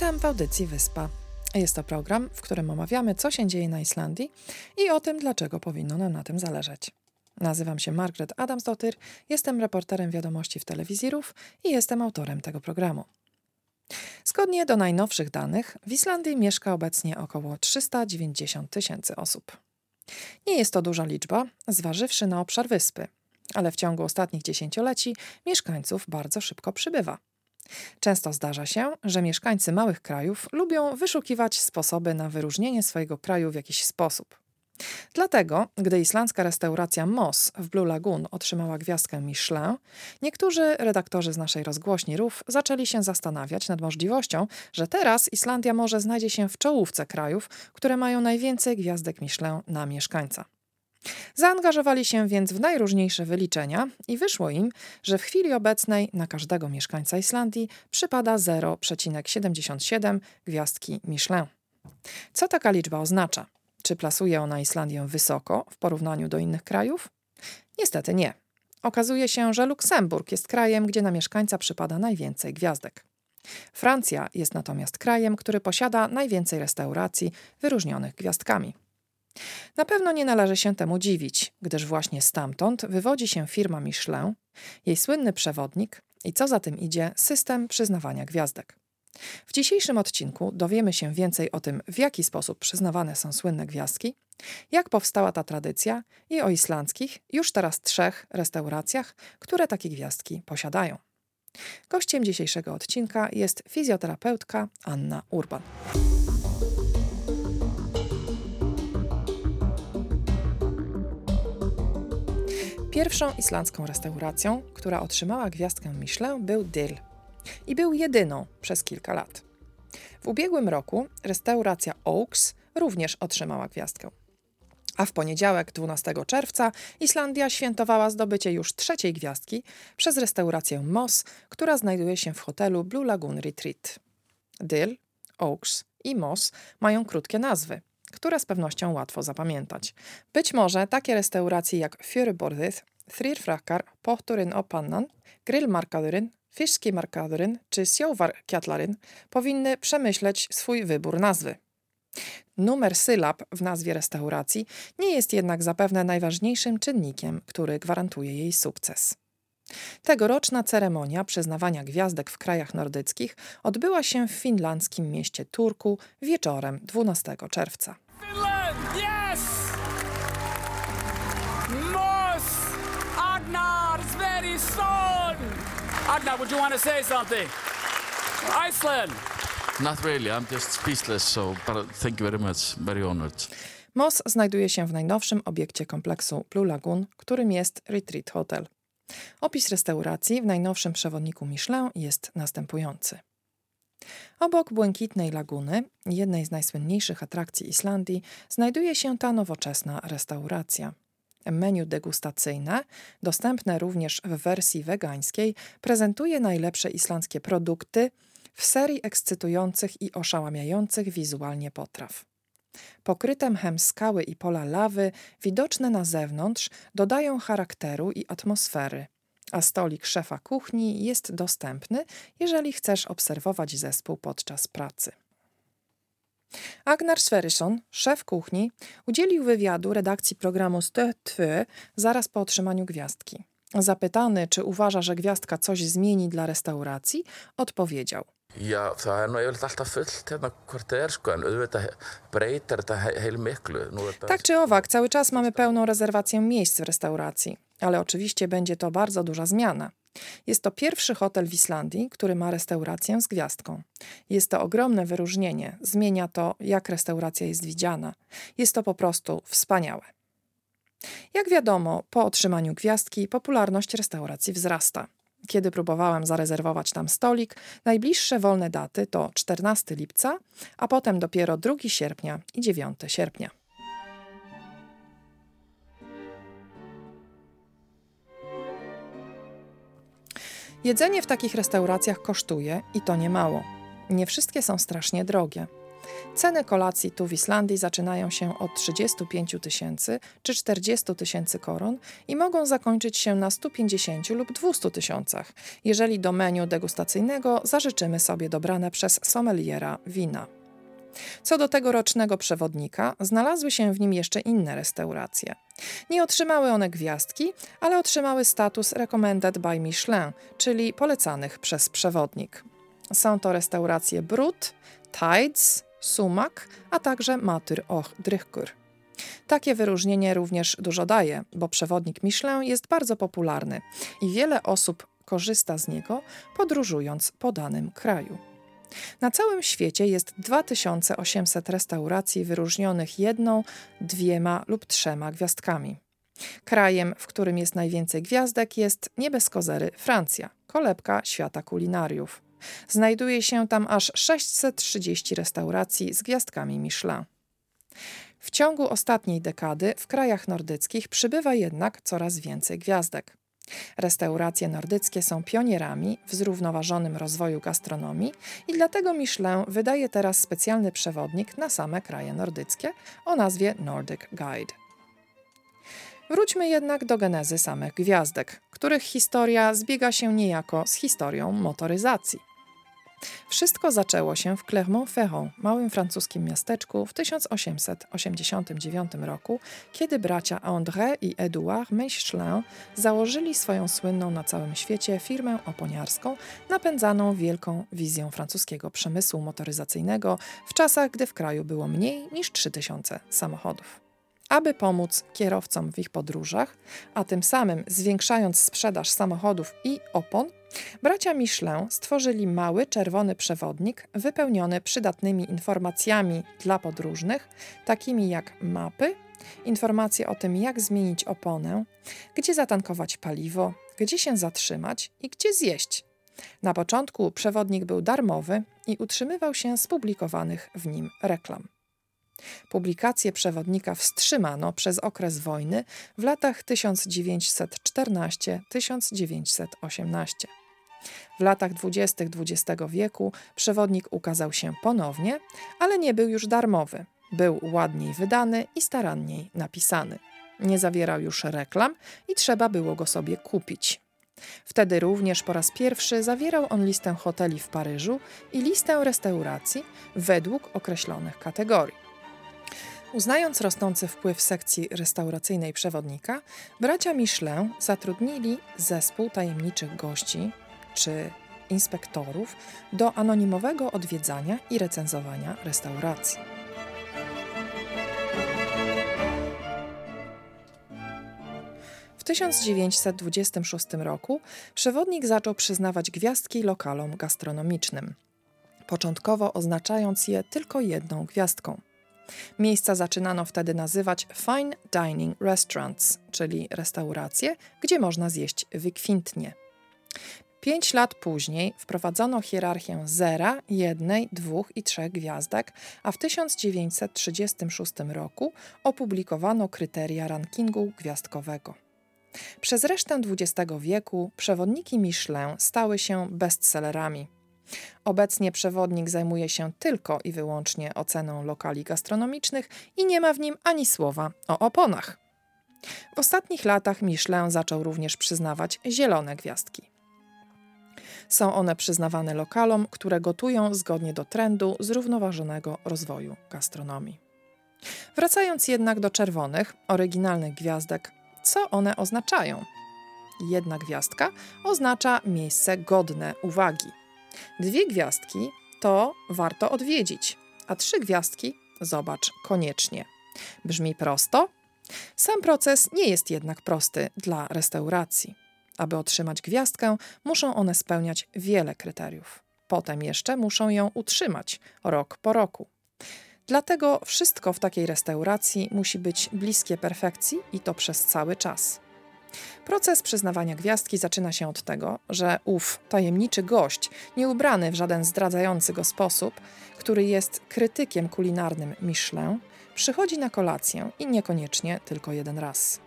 Witam w audycji Wyspa. Jest to program, w którym omawiamy, co się dzieje na Islandii i o tym, dlaczego powinno nam na tym zależeć. Nazywam się Margaret Adamsdottir, jestem reporterem wiadomości w telewizji RUF i jestem autorem tego programu. Zgodnie do najnowszych danych, w Islandii mieszka obecnie około 390 tysięcy osób. Nie jest to duża liczba, zważywszy na obszar wyspy, ale w ciągu ostatnich dziesięcioleci mieszkańców bardzo szybko przybywa. Często zdarza się, że mieszkańcy małych krajów lubią wyszukiwać sposoby na wyróżnienie swojego kraju w jakiś sposób. Dlatego, gdy islandzka restauracja Moss w Blue Lagoon otrzymała gwiazdkę Michelin, niektórzy redaktorzy z naszej rozgłośni RUF zaczęli się zastanawiać nad możliwością, że teraz Islandia może znajdzie się w czołówce krajów, które mają najwięcej gwiazdek Michelin na mieszkańca. Zaangażowali się więc w najróżniejsze wyliczenia i wyszło im, że w chwili obecnej na każdego mieszkańca Islandii przypada 0,77 gwiazdki Michelin. Co taka liczba oznacza? Czy plasuje ona Islandię wysoko w porównaniu do innych krajów? Niestety nie. Okazuje się, że Luksemburg jest krajem, gdzie na mieszkańca przypada najwięcej gwiazdek. Francja jest natomiast krajem, który posiada najwięcej restauracji wyróżnionych gwiazdkami. Na pewno nie należy się temu dziwić, gdyż właśnie stamtąd wywodzi się firma Michelin, jej słynny przewodnik i co za tym idzie system przyznawania gwiazdek. W dzisiejszym odcinku dowiemy się więcej o tym, w jaki sposób przyznawane są słynne gwiazdki, jak powstała ta tradycja i o islandzkich, już teraz trzech restauracjach, które takie gwiazdki posiadają. Gościem dzisiejszego odcinka jest fizjoterapeutka Anna Urban. Pierwszą islandzką restauracją, która otrzymała gwiazdkę Michelin, był Dill i był jedyną przez kilka lat. W ubiegłym roku restauracja Oaks również otrzymała gwiazdkę. A w poniedziałek 12 czerwca Islandia świętowała zdobycie już trzeciej gwiazdki przez restaurację Moss, która znajduje się w hotelu Blue Lagoon Retreat. Dill, Oaks i Moss mają krótkie nazwy, które z pewnością łatwo zapamiętać. Być może takie restauracje jak Fjöruborðið, Þrýr Pohturinn og Pannan, Grillmarkaðurinn, Fiskimarkaðurinn czy Sjóvarkjallarin powinny przemyśleć swój wybór nazwy. Numer sylab w nazwie restauracji nie jest jednak zapewne najważniejszym czynnikiem, który gwarantuje jej sukces. Tegoroczna ceremonia przyznawania gwiazdek w krajach nordyckich odbyła się w finlandzkim mieście Turku wieczorem 12 czerwca. Finland, yes! Mos Agnar Sverrisson! Agnar, would you want to say something? Iceland! Not really, I'm just speechless, so thank you very much, very honored. Moss znajduje się w najnowszym obiekcie kompleksu Blue Lagoon, którym jest Retreat Hotel. Opis restauracji w najnowszym przewodniku Michelin jest następujący. Obok błękitnej laguny, jednej z najsłynniejszych atrakcji Islandii, znajduje się ta nowoczesna restauracja. Menu degustacyjne, dostępne również w wersji wegańskiej, prezentuje najlepsze islandzkie produkty w serii ekscytujących i oszałamiających wizualnie potraw. Pokryte mchem skały i pola lawy, widoczne na zewnątrz, dodają charakteru i atmosfery, a stolik szefa kuchni jest dostępny, jeżeli chcesz obserwować zespół podczas pracy. Agnar Sverrisson, szef kuchni, udzielił wywiadu redakcji programu Stötwy zaraz po otrzymaniu gwiazdki. Zapytany, czy uważa, że gwiazdka coś zmieni dla restauracji, odpowiedział – Já, það er nú yfirleitt alltaf fullt hérna hvort það er sko, en auðvitað breytar þetta heil miklu. Þetta... Tak czy owak, cały czas mamy pełną rezerwację miejsc w restauracji, ale oczywiście będzie to bardzo duża zmiana. Jest to pierwszy hotel w Islandii, który ma restaurację z gwiazdką. Jest to ogromne wyróżnienie, zmienia to, jak restauracja jest widziana. Jest to po prostu wspaniałe. Jak wiadomo, po otrzymaniu gwiazdki popularność restauracji wzrasta. Kiedy próbowałam zarezerwować tam stolik, najbliższe wolne daty to 14 lipca, a potem dopiero 2 sierpnia i 9 sierpnia. Jedzenie w takich restauracjach kosztuje i to nie mało. Nie wszystkie są strasznie drogie. Ceny kolacji tu w Islandii zaczynają się od 35 tysięcy czy 40 tysięcy koron i mogą zakończyć się na 150 lub 200 tysiącach, jeżeli do menu degustacyjnego zażyczymy sobie dobrane przez sommeliera wina. Co do tegorocznego przewodnika, znalazły się w nim jeszcze inne restauracje. Nie otrzymały one gwiazdki, ale otrzymały status Recommended by Michelin, czyli polecanych przez przewodnik. Są to restauracje Brut, Tides, Sumak, a także Matyr Och Drychkur. Takie wyróżnienie również dużo daje, bo przewodnik Michelin jest bardzo popularny i wiele osób korzysta z niego podróżując po danym kraju. Na całym świecie jest 2800 restauracji wyróżnionych jedną, dwiema lub trzema gwiazdkami. Krajem, w którym jest najwięcej gwiazdek, jest nie bez kozery Francja, kolebka świata kulinariów. Znajduje się tam aż 630 restauracji z gwiazdkami Michelin. W ciągu ostatniej dekady w krajach nordyckich przybywa jednak coraz więcej gwiazdek. Restauracje nordyckie są pionierami w zrównoważonym rozwoju gastronomii i dlatego Michelin wydaje teraz specjalny przewodnik na same kraje nordyckie o nazwie Nordic Guide. Wróćmy jednak do genezy samych gwiazdek, których historia zbiega się niejako z historią motoryzacji. Wszystko zaczęło się w Clermont-Ferrand, małym francuskim miasteczku, w 1889 roku, kiedy bracia André i Edouard Michelin założyli swoją słynną na całym świecie firmę oponiarską, napędzaną wielką wizją francuskiego przemysłu motoryzacyjnego w czasach, gdy w kraju było mniej niż 3000 samochodów. Aby pomóc kierowcom w ich podróżach, a tym samym zwiększając sprzedaż samochodów i opon, Bracia Michelin stworzyli mały czerwony przewodnik wypełniony przydatnymi informacjami dla podróżnych, takimi jak mapy, informacje o tym, jak zmienić oponę, gdzie zatankować paliwo, gdzie się zatrzymać i gdzie zjeść. Na początku przewodnik był darmowy i utrzymywał się z publikowanych w nim reklam. Publikację przewodnika wstrzymano przez okres wojny w latach 1914-1918. W latach dwudziestych XX wieku przewodnik ukazał się ponownie, ale nie był już darmowy. Był ładniej wydany i staranniej napisany. Nie zawierał już reklam i trzeba było go sobie kupić. Wtedy również po raz pierwszy zawierał on listę hoteli w Paryżu i listę restauracji według określonych kategorii. Uznając rosnący wpływ sekcji restauracyjnej przewodnika, bracia Michelin zatrudnili zespół tajemniczych gości, czy inspektorów do anonimowego odwiedzania i recenzowania restauracji. W 1926 roku przewodnik zaczął przyznawać gwiazdki lokalom gastronomicznym, początkowo oznaczając je tylko jedną gwiazdką. Miejsca zaczynano wtedy nazywać fine dining restaurants, czyli restauracje, gdzie można zjeść wykwintnie. Pięć lat później wprowadzono hierarchię zera, jednej, dwóch i trzech gwiazdek, a w 1936 roku opublikowano kryteria rankingu gwiazdkowego. Przez resztę XX wieku przewodniki Michelin stały się bestsellerami. Obecnie przewodnik zajmuje się tylko i wyłącznie oceną lokali gastronomicznych i nie ma w nim ani słowa o oponach. W ostatnich latach Michelin zaczął również przyznawać zielone gwiazdki. Są one przyznawane lokalom, które gotują zgodnie do trendu zrównoważonego rozwoju gastronomii. Wracając jednak do czerwonych, oryginalnych gwiazdek, co one oznaczają? Jedna gwiazdka oznacza miejsce godne uwagi. Dwie gwiazdki to warto odwiedzić, a trzy gwiazdki zobacz koniecznie. Brzmi prosto? Sam proces nie jest jednak prosty dla restauracji. Aby otrzymać gwiazdkę, muszą one spełniać wiele kryteriów. Potem jeszcze muszą ją utrzymać rok po roku. Dlatego wszystko w takiej restauracji musi być bliskie perfekcji i to przez cały czas. Proces przyznawania gwiazdki zaczyna się od tego, że ów tajemniczy gość, nieubrany w żaden zdradzający go sposób, który jest krytykiem kulinarnym Michelin, przychodzi na kolację i niekoniecznie tylko jeden raz.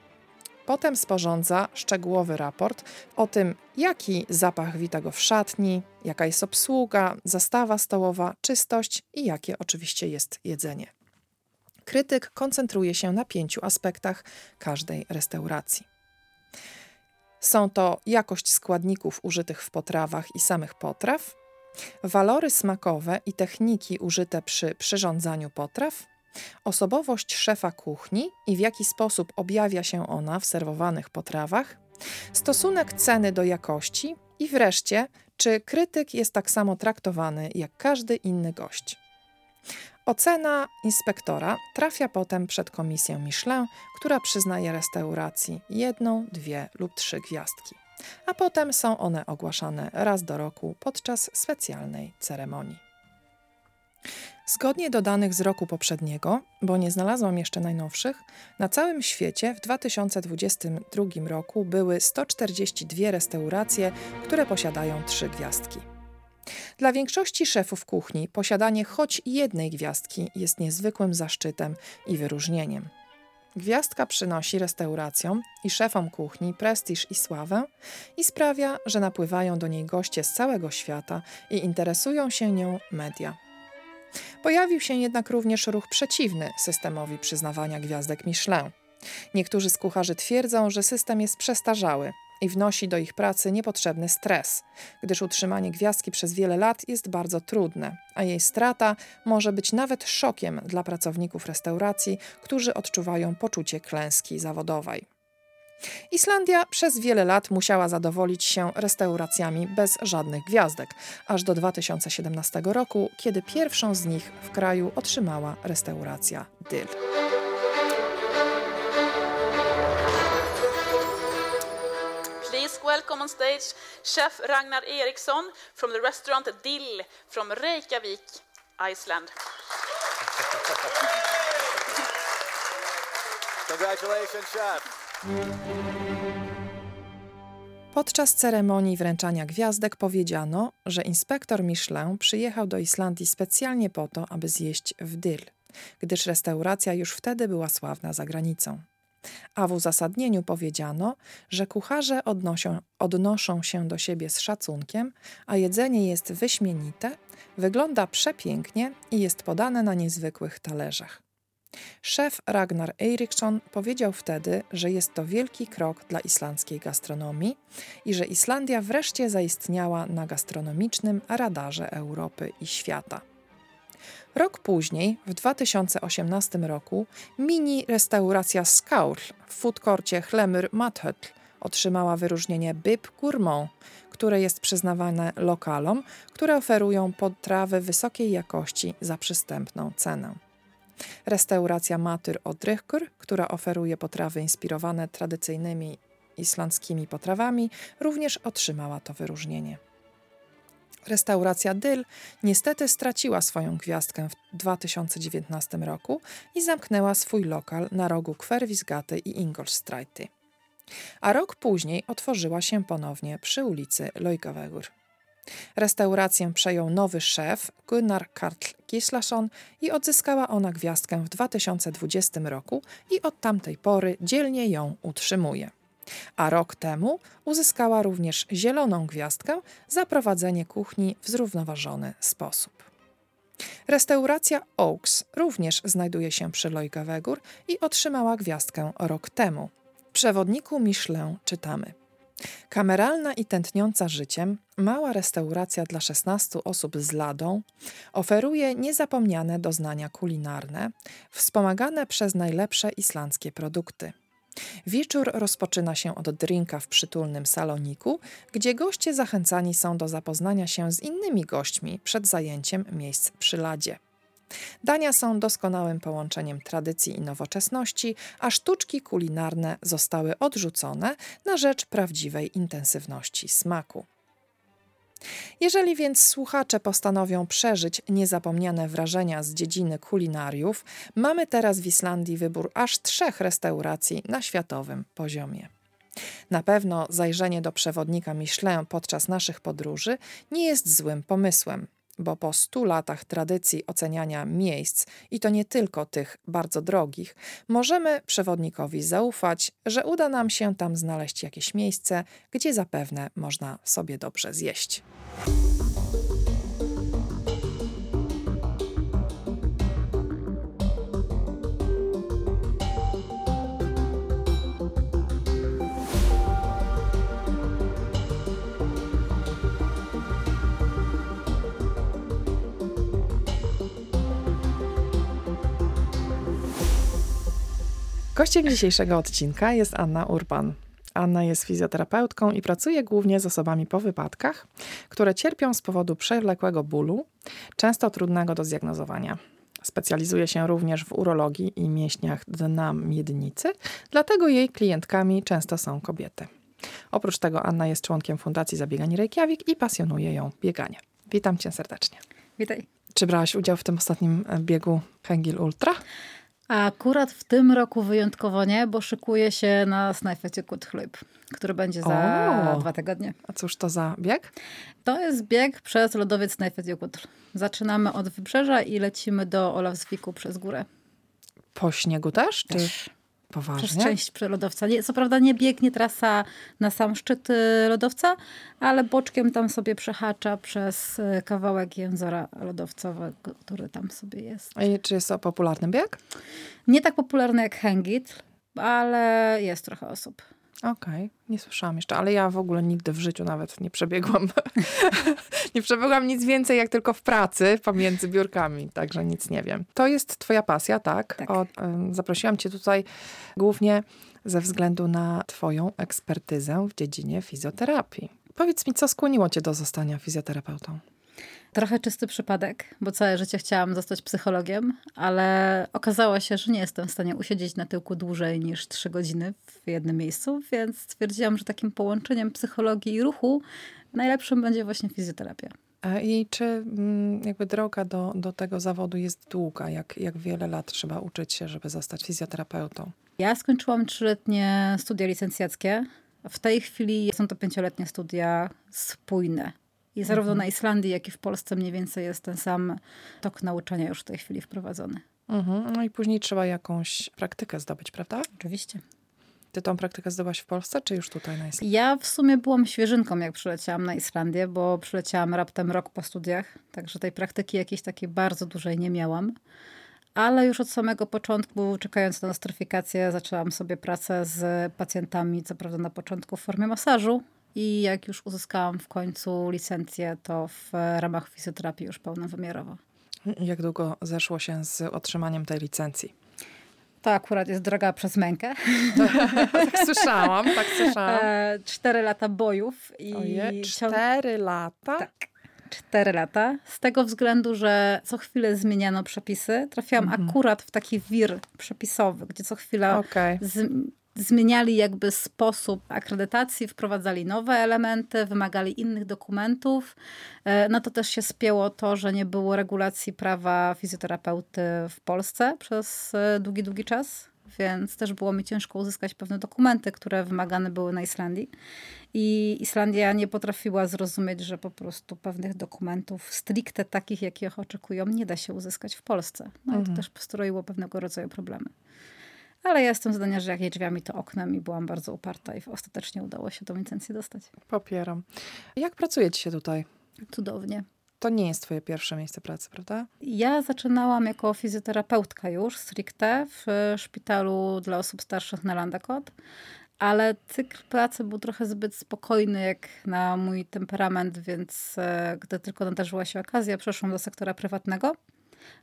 Potem sporządza szczegółowy raport o tym, jaki zapach wita go w szatni, jaka jest obsługa, zastawa stołowa, czystość i jakie oczywiście jest jedzenie. Krytyk koncentruje się na pięciu aspektach każdej restauracji. Są to jakość składników użytych w potrawach i samych potraw, walory smakowe i techniki użyte przy przyrządzaniu potraw, osobowość szefa kuchni i w jaki sposób objawia się ona w serwowanych potrawach, stosunek ceny do jakości i wreszcie, czy krytyk jest tak samo traktowany jak każdy inny gość. Ocena inspektora trafia potem przed komisję Michelin, która przyznaje restauracji jedną, dwie lub trzy gwiazdki. A potem są one ogłaszane raz do roku podczas specjalnej ceremonii. Zgodnie do danych z roku poprzedniego, bo nie znalazłam jeszcze najnowszych, na całym świecie w 2022 roku były 142 restauracje, które posiadają trzy gwiazdki. Dla większości szefów kuchni posiadanie choć jednej gwiazdki jest niezwykłym zaszczytem i wyróżnieniem. Gwiazdka przynosi restauracjom i szefom kuchni prestiż i sławę i sprawia, że napływają do niej goście z całego świata i interesują się nią media. Pojawił się jednak również ruch przeciwny systemowi przyznawania gwiazdek Michelin. Niektórzy z kucharzy twierdzą, że system jest przestarzały i wnosi do ich pracy niepotrzebny stres, gdyż utrzymanie gwiazdki przez wiele lat jest bardzo trudne, a jej strata może być nawet szokiem dla pracowników restauracji, którzy odczuwają poczucie klęski zawodowej. Islandia przez wiele lat musiała zadowolić się restauracjami bez żadnych gwiazdek, aż do 2017 roku, kiedy pierwszą z nich w kraju otrzymała restauracja Dyl. Welcome on stage chef Ragnar Eriksson from the restaurant Dill from Reykjavik, Iceland. Congratulations, chef. Podczas ceremonii wręczania gwiazdek powiedziano, że inspektor Michelin przyjechał do Islandii specjalnie po to, aby zjeść w Dyl, gdyż restauracja już wtedy była sławna za granicą. A w uzasadnieniu powiedziano, że kucharze odnoszą, odnoszą się do siebie z szacunkiem, a jedzenie jest wyśmienite, wygląda przepięknie i jest podane na niezwykłych talerzach. Szef Ragnar Eriksson powiedział wtedy, że jest to wielki krok dla islandzkiej gastronomii i że Islandia wreszcie zaistniała na gastronomicznym radarze Europy i świata. Rok później, w 2018 roku, mini restauracja Skaur w foodkorcie Hlemur Mathöll otrzymała wyróżnienie Bib Gourmand, które jest przyznawane lokalom, które oferują potrawy wysokiej jakości za przystępną cenę. Restauracja Matyr Odrychkur, która oferuje potrawy inspirowane tradycyjnymi islandzkimi potrawami, również otrzymała to wyróżnienie. Restauracja Dyl niestety straciła swoją gwiazdkę w 2019 roku i zamknęła swój lokal na rogu Kwerwisgaty i Ingolstreity. A rok później otworzyła się ponownie przy ulicy Lojgavegur. Restaurację przejął nowy szef Gunnar Karl Gislason i odzyskała ona gwiazdkę w 2020 roku i od tamtej pory dzielnie ją utrzymuje. A rok temu uzyskała również zieloną gwiazdkę za prowadzenie kuchni w zrównoważony sposób. Restauracja Oaks również znajduje się przy Lojgawegur i otrzymała gwiazdkę rok temu. W przewodniku Michelin czytamy – Kameralna i tętniąca życiem, mała restauracja dla 16 osób z ladą oferuje niezapomniane doznania kulinarne, wspomagane przez najlepsze islandzkie produkty. Wieczór rozpoczyna się od drinka w przytulnym saloniku, gdzie goście zachęcani są do zapoznania się z innymi gośćmi przed zajęciem miejsc przy ladzie. Dania są doskonałym połączeniem tradycji i nowoczesności, a sztuczki kulinarne zostały odrzucone na rzecz prawdziwej intensywności smaku. Jeżeli więc słuchacze postanowią przeżyć niezapomniane wrażenia z dziedziny kulinariów, mamy teraz w Islandii wybór aż trzech restauracji na światowym poziomie. Na pewno zajrzenie do przewodnika Michelin podczas naszych podróży nie jest złym pomysłem. Bo po stu latach tradycji oceniania miejsc, i to nie tylko tych bardzo drogich, możemy przewodnikowi zaufać, że uda nam się tam znaleźć jakieś miejsce, gdzie zapewne można sobie dobrze zjeść. Gościem dzisiejszego odcinka jest Anna Urban. Anna jest fizjoterapeutką i pracuje głównie z osobami po wypadkach, które cierpią z powodu przewlekłego bólu, często trudnego do zdiagnozowania. Specjalizuje się również w urologii i mięśniach dna miednicy, dlatego jej klientkami często są kobiety. Oprócz tego Anna jest członkiem Fundacji Zabiegań Reykjavik i pasjonuje ją bieganie. Witam cię serdecznie. Witaj. Czy brałaś udział w tym ostatnim biegu Hengil Ultra? A akurat w tym roku wyjątkowo nie, bo szykuję się na Snajfecie Kutchlub, który będzie za O! dwa tygodnie. A cóż to za bieg? To jest bieg przez lodowiec Snæfellsjökull. Zaczynamy od wybrzeża i lecimy do Olafsviku przez górę. Po śniegu też? Czy Też. Poważnie? Przez część przelodowca. Nie, co prawda nie biegnie trasa na sam szczyt y, lodowca, ale boczkiem tam sobie przehacza przez y, kawałek języka lodowcowego, który tam sobie jest. I czy jest to popularny bieg? Nie tak popularny jak Hangit, ale jest trochę osób. Okej, nie słyszałam jeszcze, ale ja w ogóle nigdy w życiu nawet nie przebiegłam. nie przebiegłam nic więcej jak tylko w pracy pomiędzy biurkami, także nic nie wiem. To jest twoja pasja, tak? Tak. O, zaprosiłam cię tutaj głównie ze względu na twoją ekspertyzę w dziedzinie fizjoterapii. Powiedz mi, co skłoniło cię do zostania fizjoterapeutą? Trochę czysty przypadek, bo całe życie chciałam zostać psychologiem, ale okazało się, że nie jestem w stanie usiedzieć na tyłku dłużej niż trzy godziny w jednym miejscu, więc stwierdziłam, że takim połączeniem psychologii i ruchu najlepszym będzie właśnie fizjoterapia. I czy mm, jakby droga do, do tego zawodu jest długa? Jak, jak wiele lat trzeba uczyć się, żeby zostać fizjoterapeutą? Ja skończyłam trzyletnie studia licencjackie. W tej chwili są to pięcioletnie studia spójne. I zarówno na Islandii, jak i w Polsce mniej więcej jest ten sam tok nauczania już w tej chwili wprowadzony. Mhm. No i później trzeba jakąś praktykę zdobyć, prawda? Oczywiście. Ty tą praktykę zdobyłaś w Polsce, czy już tutaj na Islandii? Ja w sumie byłam świeżynką, jak przyleciałam na Islandię, bo przyleciałam raptem rok po studiach, także tej praktyki jakiejś takiej bardzo dużej nie miałam. Ale już od samego początku, czekając na nostryfikację, zaczęłam sobie pracę z pacjentami, co prawda na początku w formie masażu. I jak już uzyskałam w końcu licencję, to w ramach fizjoterapii już pełnowymiarowo. Jak długo zeszło się z otrzymaniem tej licencji? To akurat jest droga przez mękę. tak słyszałam, tak słyszałam. E, Cztery lata bojów i ciąg- cztery lata? Tak. Cztery lata. Z tego względu, że co chwilę zmieniano przepisy. Trafiłam akurat w taki wir przepisowy, gdzie co chwila Okej. z, zmieniali jakby sposób akredytacji, wprowadzali nowe elementy, wymagali innych dokumentów. E, No to też się spięło to, że nie było regulacji prawa fizjoterapeuty w Polsce przez e, długi, długi czas. Więc też było mi ciężko uzyskać pewne dokumenty, które wymagane były na Islandii. I Islandia nie potrafiła zrozumieć, że po prostu pewnych dokumentów stricte takich, jakich oczekują, nie da się uzyskać w Polsce. No i to też postroiło pewnego rodzaju problemy. Ale ja jestem zdania, że jak jej drzwiami, to oknem i byłam bardzo uparta i ostatecznie udało się tą licencję dostać. Popieram. Jak pracuje ci się tutaj? Cudownie. To nie jest twoje pierwsze miejsce pracy, prawda? Ja zaczynałam jako fizjoterapeutka już stricte w szpitalu dla osób starszych na Landakot, ale cykl pracy był trochę zbyt spokojny jak na mój temperament, więc e, gdy tylko nadarzyła się okazja, przeszłam do sektora prywatnego.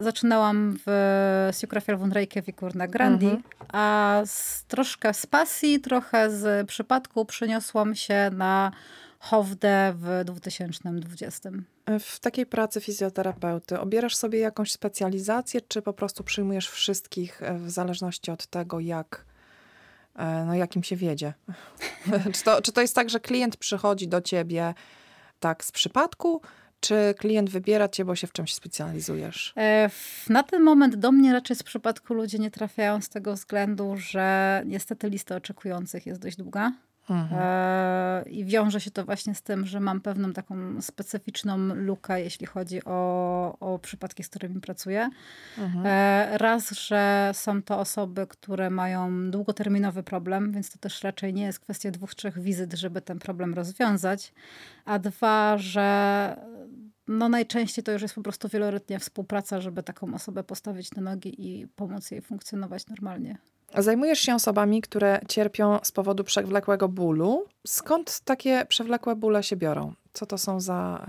Zaczynałam w Sjokrafjälvun Reykjavíkur na Grandi, Mhm. a z, troszkę z pasji, trochę z przypadku przeniosłam się na Hovde w 2020. W takiej pracy fizjoterapeuty obierasz sobie jakąś specjalizację, czy po prostu przyjmujesz wszystkich e, w zależności od tego, jak, e, no, jakim się wiedzie? czy, to, czy to jest tak, że klient przychodzi do ciebie tak z przypadku, czy klient wybiera cię, bo się w czymś specjalizujesz? E, Na ten moment do mnie raczej z przypadku ludzie nie trafiają z tego względu, że niestety lista oczekujących jest dość długa. E, I wiąże się to właśnie z tym, że mam pewną taką specyficzną lukę, jeśli chodzi o, o przypadki, z którymi pracuję. E, raz, że są to osoby, które mają długoterminowy problem, więc to też raczej nie jest kwestia dwóch, trzech wizyt, żeby ten problem rozwiązać. A dwa, że no najczęściej to już jest po prostu wieloletnia współpraca, żeby taką osobę postawić na nogi i pomóc jej funkcjonować normalnie. Zajmujesz się osobami, które cierpią z powodu przewlekłego bólu. Skąd takie przewlekłe bóle się biorą? Co to są za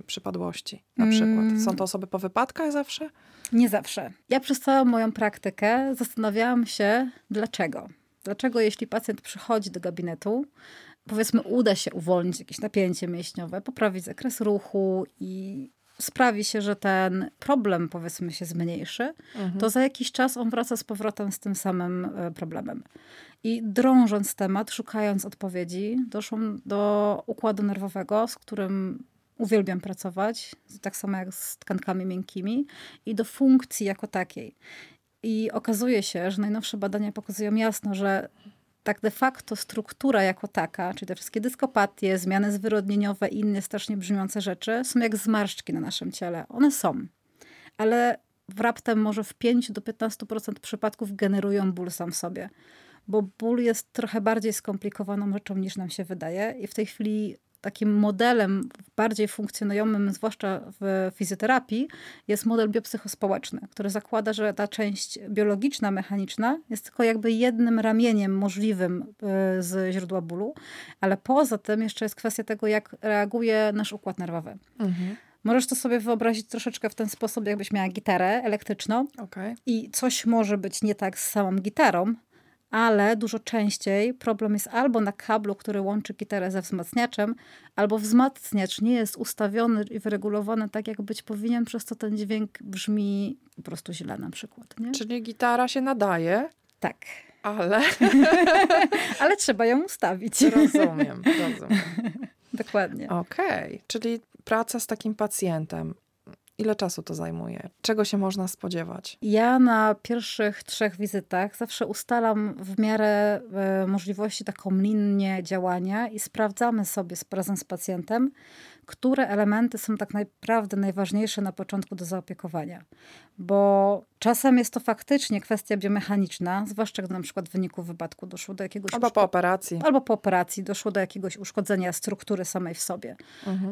e, przypadłości na przykład? Są to osoby po wypadkach zawsze? Nie zawsze. Ja przez całą moją praktykę zastanawiałam się, dlaczego. Dlaczego, jeśli pacjent przychodzi do gabinetu, powiedzmy, uda się uwolnić jakieś napięcie mięśniowe, poprawić zakres ruchu i sprawi się, że ten problem, powiedzmy, się zmniejszy, to za jakiś czas on wraca z powrotem z tym samym e, problemem. I drążąc temat, szukając odpowiedzi, doszłam do układu nerwowego, z którym uwielbiam pracować, tak samo jak z tkankami miękkimi, i do funkcji jako takiej. I okazuje się, że najnowsze badania pokazują jasno, że tak de facto struktura jako taka, czyli te wszystkie dyskopatie, zmiany zwyrodnieniowe i inne strasznie brzmiące rzeczy, są jak zmarszczki na naszym ciele. One są. Ale w raptem może w 5 do 15% przypadków generują ból sam w sobie. Bo ból jest trochę bardziej skomplikowaną rzeczą niż nam się wydaje. I w tej chwili takim modelem bardziej funkcjonującym, zwłaszcza w fizjoterapii, jest model biopsychospołeczny, który zakłada, że ta część biologiczna, mechaniczna jest tylko jakby jednym ramieniem możliwym y, z źródła bólu, ale poza tym jeszcze jest kwestia tego, jak reaguje nasz układ nerwowy. Możesz to sobie wyobrazić troszeczkę w ten sposób, jakbyś miała gitarę elektryczną Okej. i coś może być nie tak z samą gitarą, ale dużo częściej problem jest albo na kablu, który łączy gitarę ze wzmacniaczem, albo wzmacniacz nie jest ustawiony i wyregulowany tak, jak być powinien, przez co ten dźwięk brzmi po prostu źle na przykład. Nie? Czyli gitara się nadaje, Tak. ale Ale trzeba ją ustawić. rozumiem, rozumiem. Dokładnie. Okej, czyli praca z takim pacjentem. Ile czasu to zajmuje? Czego się można spodziewać? Ja na pierwszych trzech wizytach zawsze ustalam w miarę e, możliwości taką linię działania i sprawdzamy sobie razem z pacjentem, które elementy są tak naprawdę najważniejsze na początku do zaopiekowania. Bo czasem jest to faktycznie kwestia biomechaniczna, zwłaszcza gdy na przykład w wyniku wypadku doszło do jakiegoś Albo po operacji. albo po operacji doszło do jakiegoś uszkodzenia struktury samej w sobie.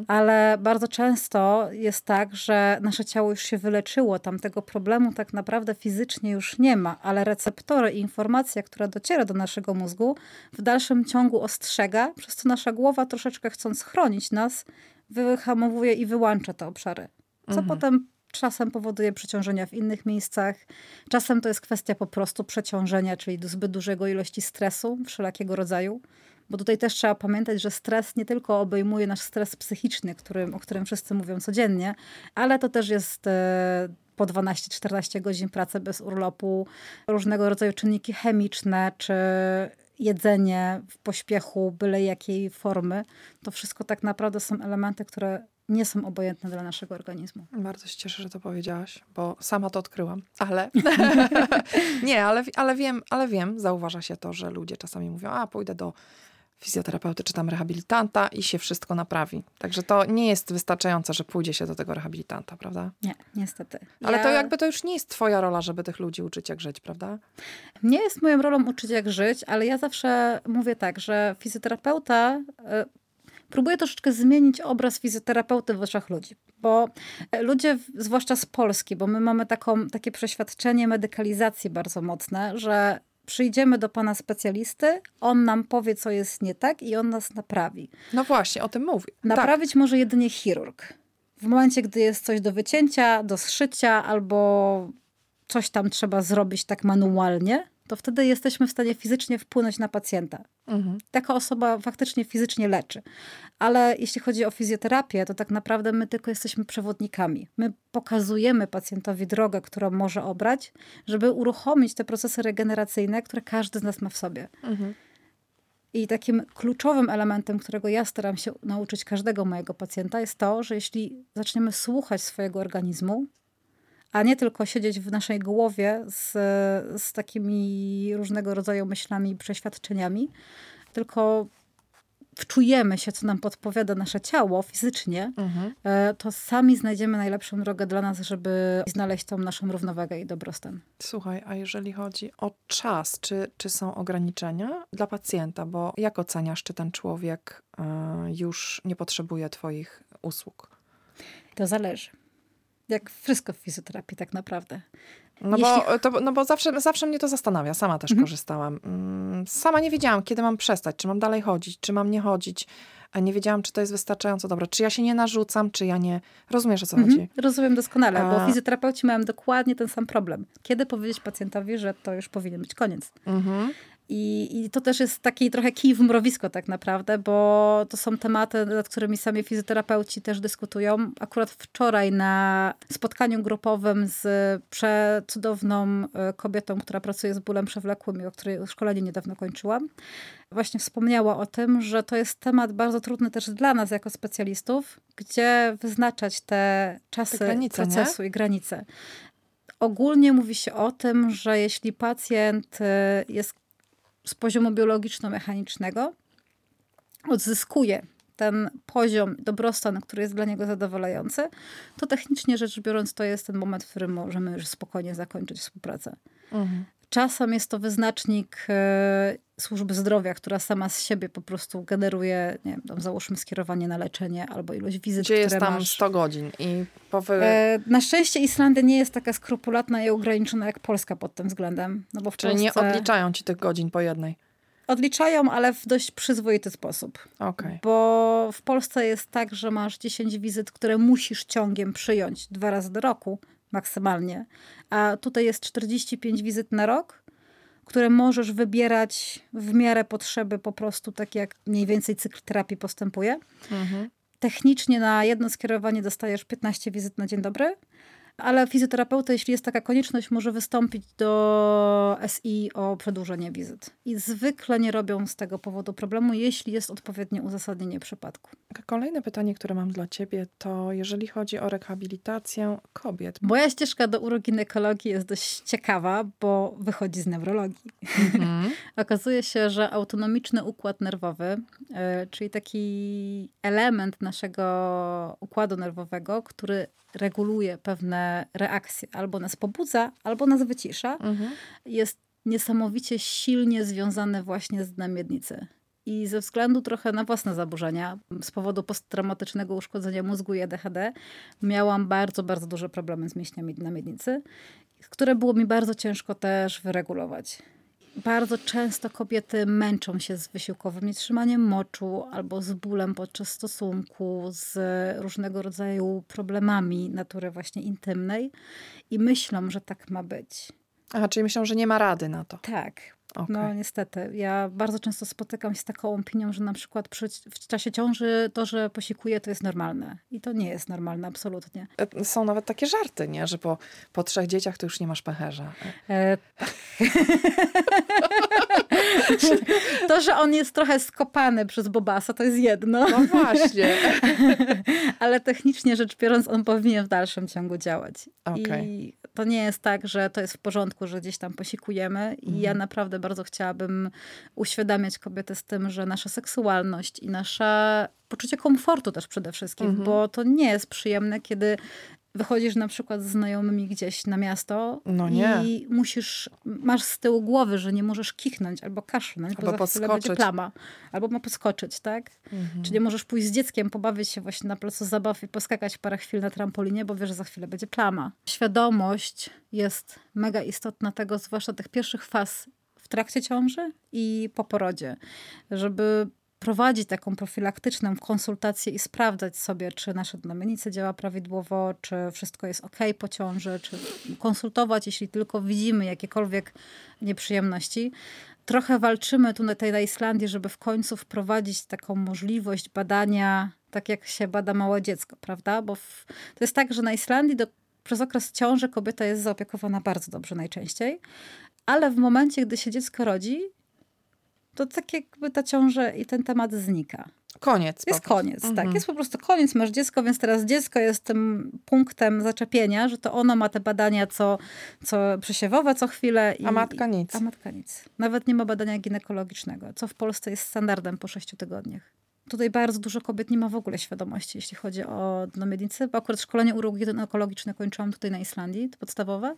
Ale bardzo często jest tak, że nasze ciało już się wyleczyło, tam tego problemu tak naprawdę fizycznie już nie ma, ale receptory i informacja, która dociera do naszego mózgu, w dalszym ciągu ostrzega, przez co nasza głowa troszeczkę chcąc chronić nas, wyhamowuje i wyłącza te obszary. Co potem czasem powoduje przeciążenia w innych miejscach. Czasem to jest kwestia po prostu przeciążenia, czyli zbyt dużego ilości stresu wszelakiego rodzaju. Bo tutaj też trzeba pamiętać, że stres nie tylko obejmuje nasz stres psychiczny, którym, o którym wszyscy mówią codziennie, ale to też jest e, po 12-14 godzin pracy bez urlopu, różnego rodzaju czynniki chemiczne, czy jedzenie w pośpiechu, byle jakiej formy. To wszystko tak naprawdę są elementy, które nie są obojętne dla naszego organizmu. Bardzo się cieszę, że to powiedziałaś, bo sama to odkryłam. Ale nie, ale, ale wiem, ale wiem, zauważa się to, że ludzie czasami mówią, a pójdę do fizjoterapeuty czy tam rehabilitanta i się wszystko naprawi. Także to nie jest wystarczające, że pójdzie się do tego rehabilitanta, prawda? Nie, niestety. Ale Ja- to jakby to już nie jest twoja rola, żeby tych ludzi uczyć jak żyć, prawda? Nie jest moją rolą uczyć, jak żyć, ale ja zawsze mówię tak, że fizjoterapeuta e, próbuje troszeczkę zmienić obraz fizjoterapeuty w oczach ludzi. Bo e, ludzie, zwłaszcza z Polski, bo my mamy taką, takie przeświadczenie medykalizacji bardzo mocne, że przyjdziemy do pana specjalisty, on nam powie, co jest nie tak i on nas naprawi. No właśnie, o tym mówię. Tak. Naprawić może jedynie chirurg. W momencie, gdy jest coś do wycięcia, do zszycia albo coś tam trzeba zrobić tak manualnie, to wtedy jesteśmy w stanie fizycznie wpłynąć na pacjenta. Mhm. Taka osoba faktycznie fizycznie leczy. Ale jeśli chodzi o fizjoterapię, to tak naprawdę my tylko jesteśmy przewodnikami. My pokazujemy pacjentowi drogę, którą może obrać, żeby uruchomić te procesy regeneracyjne, które każdy z nas ma w sobie. I takim kluczowym elementem, którego ja staram się nauczyć każdego mojego pacjenta, jest to, że jeśli zaczniemy słuchać swojego organizmu, a nie tylko siedzieć w naszej głowie z, z takimi różnego rodzaju myślami i przeświadczeniami, tylko wczujemy się, co nam podpowiada nasze ciało fizycznie, Mhm. e, to sami znajdziemy najlepszą drogę dla nas, żeby znaleźć tą naszą równowagę i dobrostan. Słuchaj, a jeżeli chodzi o czas, czy, czy są ograniczenia dla pacjenta? Bo jak oceniasz, czy ten człowiek e, już nie potrzebuje Twoich usług? To zależy. Jak wszystko w fizjoterapii tak naprawdę. No Jeśli- bo, to, no bo zawsze, zawsze mnie to zastanawia. Sama też korzystałam. Mm, Sama nie wiedziałam, kiedy mam przestać, czy mam dalej chodzić, czy mam nie chodzić. A nie wiedziałam, czy to jest wystarczająco dobre. Czy ja się nie narzucam, czy ja nie... Rozumiesz, o co chodzi? Mhm, rozumiem doskonale, A- bo fizjoterapeuci mają dokładnie ten sam problem. Kiedy powiedzieć pacjentowi, że to już powinien być koniec? Mhm. I, I to też jest taki trochę kij w mrowisko tak naprawdę, bo to są tematy, nad którymi sami fizjoterapeuci też dyskutują. Akurat wczoraj na spotkaniu grupowym z przecudowną e, kobietą, która pracuje z bólem przewlekłym i o której szkolenie niedawno kończyłam, właśnie wspomniała o tym, że to jest temat bardzo trudny też dla nas jako specjalistów, gdzie wyznaczać te czasy Te granice, nie? procesu i granice. Ogólnie mówi się o tym, że jeśli pacjent e, jest z poziomu biologiczno-mechanicznego odzyskuje ten poziom dobrostan, który jest dla niego zadowalający, to technicznie rzecz biorąc to jest ten moment, w którym możemy już spokojnie zakończyć współpracę. Mhm. Czasem jest to wyznacznik e, służby zdrowia, która sama z siebie po prostu generuje, nie wiem, tam załóżmy skierowanie na leczenie albo ilość wizyt, Gdzie jest tam masz. 100 godzin i po wy... E, na szczęście Islandia nie jest taka skrupulatna i ograniczona jak Polska pod tym względem. No bo w Czyli nie Polsce odliczają ci tych godzin po jednej. odliczają, ale w dość przyzwoity sposób. Okej. Bo w Polsce jest tak, że masz 10 wizyt, które musisz ciągiem przyjąć dwa razy do roku maksymalnie. A tutaj jest 45 wizyt na rok, które możesz wybierać w miarę potrzeby, po prostu tak jak mniej więcej cykl terapii postępuje. Mhm. Technicznie na jedno skierowanie dostajesz 15 wizyt na dzień dobry, ale fizjoterapeuta, jeśli jest taka konieczność, może wystąpić do SI o przedłużenie wizyt. I zwykle nie robią z tego powodu problemu, jeśli jest odpowiednie uzasadnienie przypadku. Kolejne pytanie, które mam dla ciebie, to jeżeli chodzi o rehabilitację kobiet. Moja ścieżka do uroginekologii jest dość ciekawa, bo wychodzi z neurologii. Mhm. Okazuje się, że autonomiczny układ nerwowy, e, czyli taki element naszego układu nerwowego, który reguluje pewne reakcje, albo nas pobudza, albo nas wycisza, Mhm. jest niesamowicie silnie związany właśnie z dnem miednicy. I ze względu trochę na własne zaburzenia, z powodu posttraumatycznego uszkodzenia mózgu i ADHD, miałam bardzo, bardzo duże problemy z mięśniami na miednicy, które było mi bardzo ciężko też wyregulować. Bardzo często kobiety męczą się z wysiłkowym nietrzymaniem moczu albo z bólem podczas stosunku, z różnego rodzaju problemami natury właśnie intymnej i myślą, że tak ma być. Aha, czyli myślą, że nie ma rady na to. Tak. Okej. No niestety. Ja bardzo często spotykam się z taką opinią, że na przykład przy, w czasie ciąży to, że posikuje, to jest normalne. I to nie jest normalne, absolutnie. E, Są nawet takie żarty, nie? Że po, po trzech dzieciach to już nie masz pęcherza. E, tak. to, że on jest trochę skopany przez Bobasa, to jest jedno. No właśnie. Ale technicznie rzecz biorąc, on powinien w dalszym ciągu działać. Okej. I to nie jest tak, że to jest w porządku, że gdzieś tam posikujemy. I Mhm. ja naprawdę bardzo chciałabym uświadamiać kobiety z tym, że nasza seksualność i nasze poczucie komfortu też przede wszystkim, Mhm. bo to nie jest przyjemne, kiedy wychodzisz na przykład z znajomymi gdzieś na miasto No i musisz, masz z tyłu głowy, że nie możesz kichnąć albo kaszlnąć, Albo bo za będzie plama. Albo ma podskoczyć, tak? Mhm. Czy nie możesz pójść z dzieckiem, pobawić się właśnie na placu zabaw i poskakać parę chwil na trampolinie, bo wiesz, że za chwilę będzie plama. Świadomość jest mega istotna tego, zwłaszcza tych pierwszych faz w trakcie ciąży i po porodzie, żeby prowadzić taką profilaktyczną konsultację i sprawdzać sobie, czy nasza dynamica działa prawidłowo, czy wszystko jest ok po ciąży, czy konsultować, jeśli tylko widzimy jakiekolwiek nieprzyjemności. Trochę walczymy tu na tej na Islandii, żeby w końcu wprowadzić taką możliwość badania, tak jak się bada małe dziecko, prawda? Bo w, to jest tak, że na Islandii do, przez okres ciąży kobieta jest zaopiekowana bardzo dobrze najczęściej, ale w momencie, gdy się dziecko rodzi, to tak jakby ta ciąża i ten temat znika. Koniec. Jest koniec, tak. Mhm. Jest po prostu koniec, masz dziecko, więc teraz dziecko jest tym punktem zaczepienia, że to ono ma te badania co, co przesiewowe co chwilę. I, A matka nic. A matka nic. Nawet nie ma badania ginekologicznego, co w Polsce jest standardem po sześciu tygodniach. Tutaj bardzo dużo kobiet nie ma w ogóle świadomości, jeśli chodzi o no, miednicę, bo akurat szkolenie urologii-ginekologiczne kończyłam tutaj na Islandii, to podstawowe.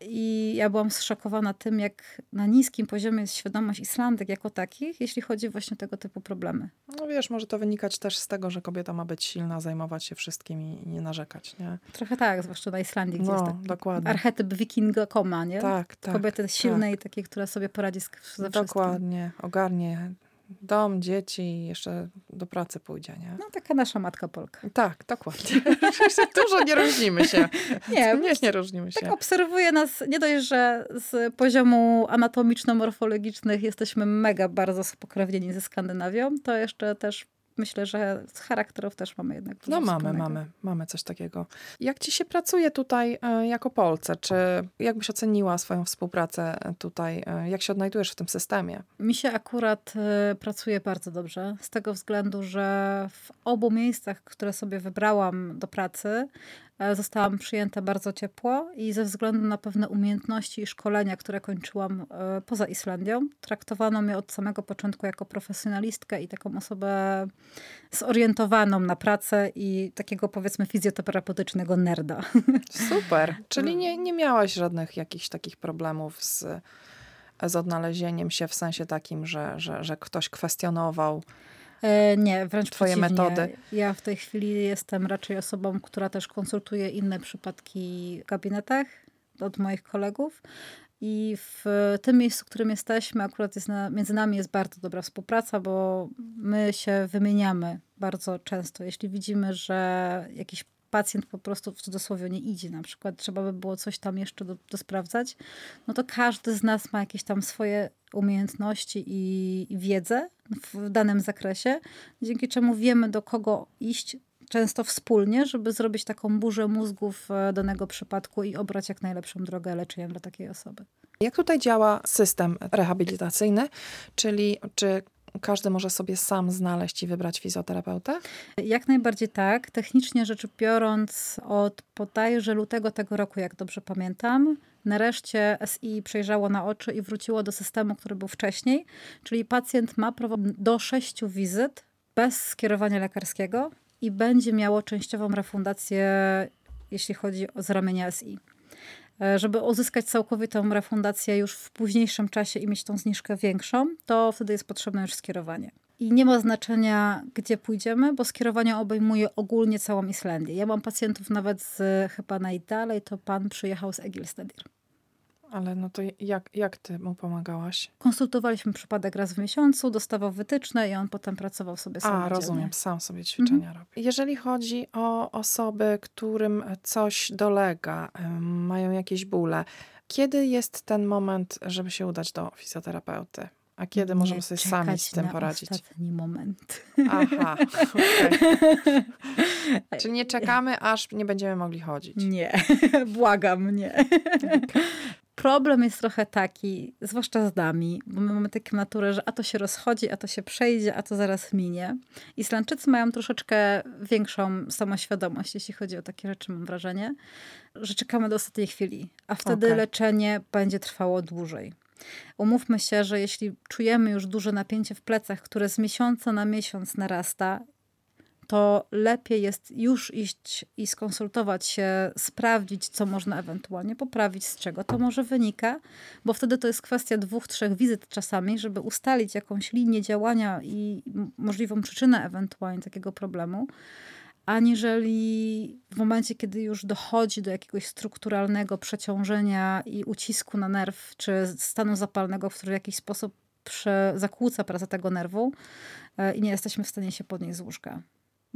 I ja byłam zszokowana tym, jak na niskim poziomie jest świadomość Islandek jako takich, jeśli chodzi właśnie o tego typu problemy. No wiesz, może to wynikać też z tego, że kobieta ma być silna, zajmować się wszystkim i nie narzekać, nie? Trochę tak, zwłaszcza na Islandii, gdzie No, jest taki dokładnie. archetyp wikinga koma, nie? Tak, tak. Kobiety silnej i takiej, która sobie poradzi ze wszystkim. Dokładnie. Ogarnie dom, dzieci jeszcze do pracy pójdzie, nie? No taka nasza matka Polka. Tak, dokładnie. Dużo nie różnimy się. Nie, nie, nie różnimy się. Tak obserwuję nas, nie dość, że z poziomu anatomiczno-morfologicznych jesteśmy mega bardzo spokrewnieni ze Skandynawią, to jeszcze też myślę, że z charakterów też mamy jednak No mamy, wspólnego. mamy, mamy coś takiego. Jak ci się pracuje tutaj e, jako Polce? Czy jak byś oceniła swoją współpracę tutaj? E, Jak się odnajdujesz w tym systemie? Mi się akurat pracuje bardzo dobrze, z tego względu, że w obu miejscach, które sobie wybrałam do pracy, e, zostałam przyjęta bardzo ciepło i ze względu na pewne umiejętności i szkolenia, które kończyłam e, poza Islandią, traktowano mnie od samego początku jako profesjonalistkę i taką osobę zorientowaną na pracę i takiego powiedzmy fizjoterapeutycznego nerda. Super. Czyli nie, nie miałaś żadnych jakichś takich problemów z, z odnalezieniem się w sensie takim, że, że, że ktoś kwestionował. E, nie, wręcz Twoje przeciwnie. metody. Ja w tej chwili jestem raczej osobą, która też konsultuje inne przypadki w gabinetach od moich kolegów. I w tym miejscu, w którym jesteśmy, akurat jest na, między nami jest bardzo dobra współpraca, bo my się wymieniamy bardzo często. Jeśli widzimy, że jakiś pacjent po prostu w cudzysłowie nie idzie, na przykład trzeba by było coś tam jeszcze do, do sprawdzać, no to każdy z nas ma jakieś tam swoje umiejętności i, i wiedzę w danym zakresie, dzięki czemu wiemy do kogo iść często wspólnie, żeby zrobić taką burzę mózgów e, danego przypadku i obrać jak najlepszą drogę leczenia dla takiej osoby. Jak tutaj działa system rehabilitacyjny? Czyli czy każdy może sobie sam znaleźć i wybrać fizjoterapeutę? Jak najbardziej tak. Technicznie rzecz biorąc, od bodajże lutego tego roku, jak dobrze pamiętam, nareszcie SI przejrzało na oczy i wróciło do systemu, który był wcześniej, czyli pacjent ma prawo do sześciu wizyt bez skierowania lekarskiego i będzie miało częściową refundację, jeśli chodzi o z ramienia SI. E, Żeby uzyskać całkowitą refundację już w późniejszym czasie i mieć tą zniżkę większą, to wtedy jest potrzebne już skierowanie. I nie ma znaczenia, gdzie pójdziemy, bo skierowanie obejmuje ogólnie całą Islandię. Ja mam pacjentów nawet z chyba najdalej, to pan przyjechał z Egilstadir. Ale no to jak, jak ty mu pomagałaś? Konsultowaliśmy przypadek raz w miesiącu, dostawał wytyczne i on potem pracował sobie sam. A, rozumiem, sam sobie ćwiczenia robi. Jeżeli chodzi o osoby, którym coś dolega, mają jakieś bóle, kiedy jest ten moment, żeby się udać do fizjoterapeuty? A kiedy możemy sobie sami z tym na poradzić? ostatni moment. Aha, okej. Czyli nie czekamy, aż nie będziemy mogli chodzić. Nie, błagam, nie. Problem jest trochę taki, zwłaszcza z nami, bo my mamy taką naturę, że a to się rozchodzi, a to się przejdzie, a to zaraz minie. Islandczycy mają troszeczkę większą samoświadomość, jeśli chodzi o takie rzeczy, mam wrażenie, że czekamy do ostatniej chwili, a wtedy Okej. leczenie będzie trwało dłużej. Umówmy się, że jeśli czujemy już duże napięcie w plecach, które z miesiąca na miesiąc narasta, to lepiej jest już iść i skonsultować się, sprawdzić, co można ewentualnie poprawić, z czego to może wynika, bo wtedy to jest kwestia dwóch, trzech wizyt czasami, żeby ustalić jakąś linię działania i możliwą przyczynę ewentualnie takiego problemu, aniżeli w momencie, kiedy już dochodzi do jakiegoś strukturalnego przeciążenia i ucisku na nerw, czy stanu zapalnego, który w jakiś sposób zakłóca pracę tego nerwu e, i nie jesteśmy w stanie się podnieść z łóżka.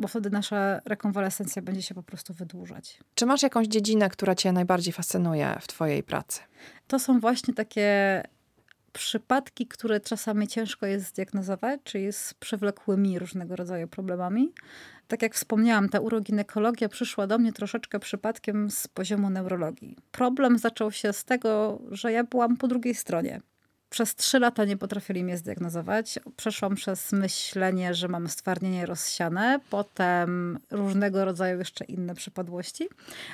Bo wtedy nasza rekonwalescencja będzie się po prostu wydłużać. Czy masz jakąś dziedzinę, która cię najbardziej fascynuje w twojej pracy? To są właśnie takie przypadki, które czasami ciężko jest zdiagnozować, czyli z przewlekłymi różnego rodzaju problemami. Tak jak wspomniałam, ta uroginekologia przyszła do mnie troszeczkę przypadkiem z poziomu neurologii. Problem zaczął się z tego, że ja byłam po drugiej stronie. Przez trzy lata nie potrafili mnie zdiagnozować. Przeszłam przez myślenie, że mam stwardnienie rozsiane, potem różnego rodzaju jeszcze inne przypadłości,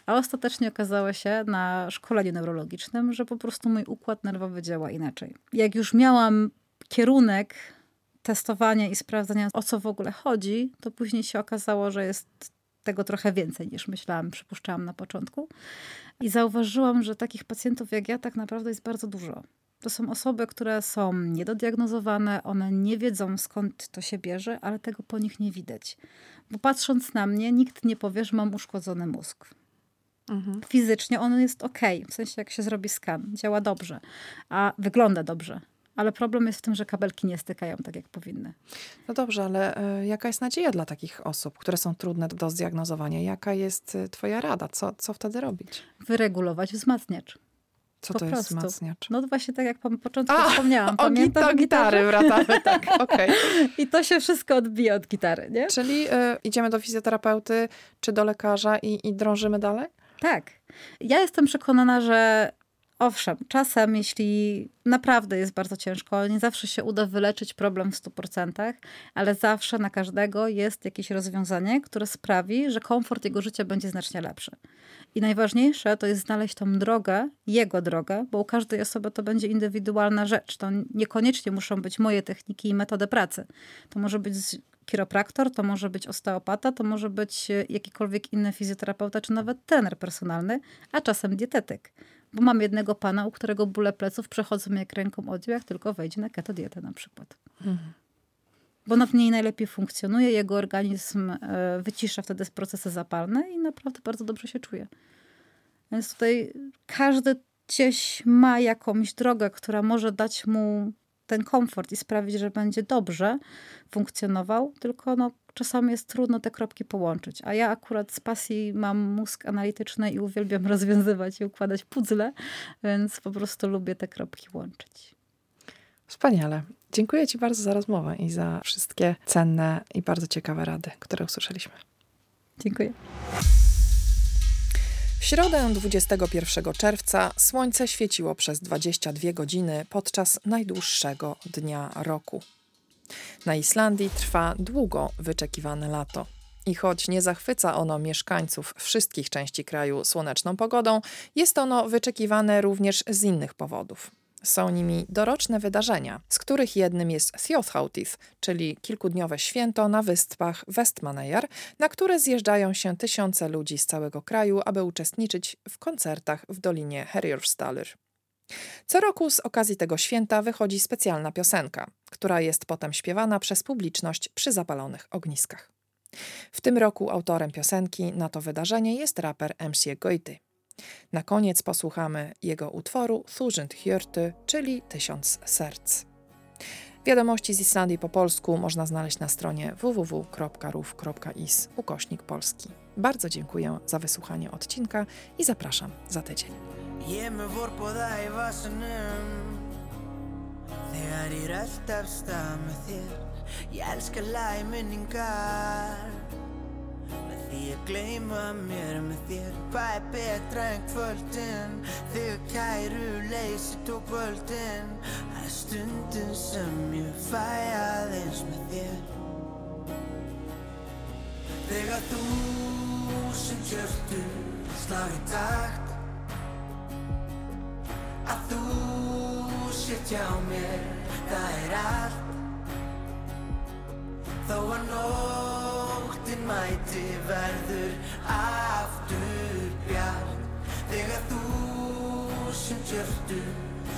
a ostatecznie okazało się na szkoleniu neurologicznym, że po prostu mój układ nerwowy działa inaczej. Jak już miałam kierunek testowania i sprawdzania, o co w ogóle chodzi, to później się okazało, że jest tego trochę więcej niż myślałam, przypuszczałam na początku. I zauważyłam, że takich pacjentów jak ja tak naprawdę jest bardzo dużo. To są osoby, które są niedodiagnozowane, one nie wiedzą skąd to się bierze, ale tego po nich nie widać. Bo patrząc na mnie, nikt nie powie, że mam uszkodzony mózg. Mhm. Fizycznie on jest ok, w sensie jak się zrobi skan, działa dobrze, a wygląda dobrze. Ale problem jest w tym, że kabelki nie stykają tak, jak powinny. No dobrze, ale y, jaka jest nadzieja dla takich osób, które są trudne do zdiagnozowania? Jaka jest y, Twoja rada? Co, co wtedy robić? Wyregulować wzmacniacz. Co po to prostu. jest wzmacniacz? No właśnie tak jak po początku A, wspomniałam. Pamiętasz o, gitary wracamy, tak, okej. Okay. I to się wszystko odbija od gitary, nie? Czyli y, idziemy do fizjoterapeuty czy do lekarza i, i drążymy dalej? Tak. Ja jestem przekonana, że Owszem, czasem, jeśli naprawdę jest bardzo ciężko, nie zawsze się uda wyleczyć problem w 100%, ale zawsze na każdego jest jakieś rozwiązanie, które sprawi, że komfort jego życia będzie znacznie lepszy. I najważniejsze to jest znaleźć tą drogę, jego drogę, bo u każdej osoby to będzie indywidualna rzecz. To niekoniecznie muszą być moje techniki i metody pracy. To może być chiropraktor, to może być osteopata, to może być jakikolwiek inny fizjoterapeuta, czy nawet trener personalny, a czasem dietetyk. Bo mam jednego pana, u którego bóle pleców przechodzą jak ręką oddział, jak tylko wejdzie na keto dietę na przykład. Mhm. Bo na w niej najlepiej funkcjonuje, jego organizm e, wycisza wtedy procesy zapalne i naprawdę bardzo dobrze się czuje. Więc tutaj każdy gdzieś ma jakąś drogę, która może dać mu ten komfort i sprawić, że będzie dobrze funkcjonował, tylko no, czasami jest trudno te kropki połączyć. A ja akurat z pasji mam mózg analityczny i uwielbiam rozwiązywać i układać puzzle, więc po prostu lubię te kropki łączyć. Wspaniale. Dziękuję Ci bardzo za rozmowę i za wszystkie cenne i bardzo ciekawe rady, które usłyszeliśmy. Dziękuję. W środę 21 czerwca słońce świeciło przez 22 godziny podczas najdłuższego dnia roku. Na Islandii trwa długo wyczekiwane lato. I choć nie zachwyca ono mieszkańców wszystkich części kraju słoneczną pogodą, jest ono wyczekiwane również z innych powodów. Są nimi doroczne wydarzenia, z których jednym jest Thjóðhátíð, czyli kilkudniowe święto na wyspach Westmannaeyjar, na które zjeżdżają się tysiące ludzi z całego kraju, aby uczestniczyć w koncertach w Dolinie Herjolfsdalur. Co roku z okazji tego święta wychodzi specjalna piosenka, która jest potem śpiewana przez publiczność przy zapalonych ogniskach. W tym roku autorem piosenki na to wydarzenie jest raper MC Goity. Na koniec posłuchamy jego utworu Thusund Hjörty, czyli Tysiąc Serc. Wiadomości z Islandii po polsku można znaleźć na stronie www.ruf.is ukośnik polski. Bardzo dziękuję za wysłuchanie odcinka i zapraszam za tydzień. Því að mér með þér betra en kvöldin Þegar kæru leysi tók völdin Það er stundin sem ég fæ aðeins með þér Þegar þú sem kjörtu slag í takt. Að þú sétt hjá mér, það er allt. Þó að nóttin mæti verður aftur bjart. Þegar þú sem tjörtu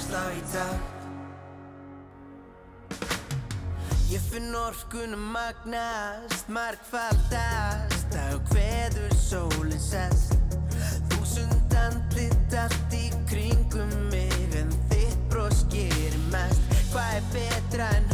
slá í takt. Ég finn orkunum magnast, markfaldast Á hveður sólinn sest. Þúsund andlit allt í kringum mig En þitt brós gerir mest. Hvað er betra en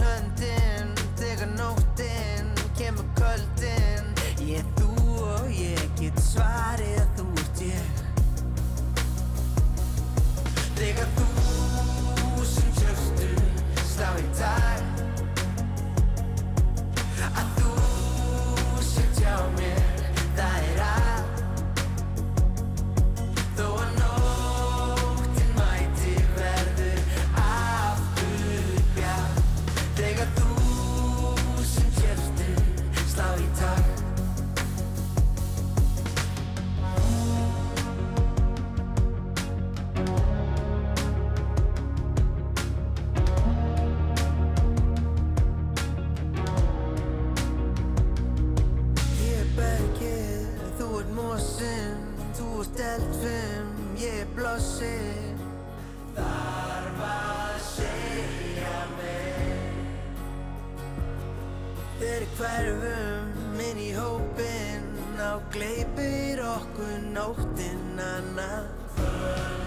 hverfum inn í hópin Á gleipir okkur nóttinn annað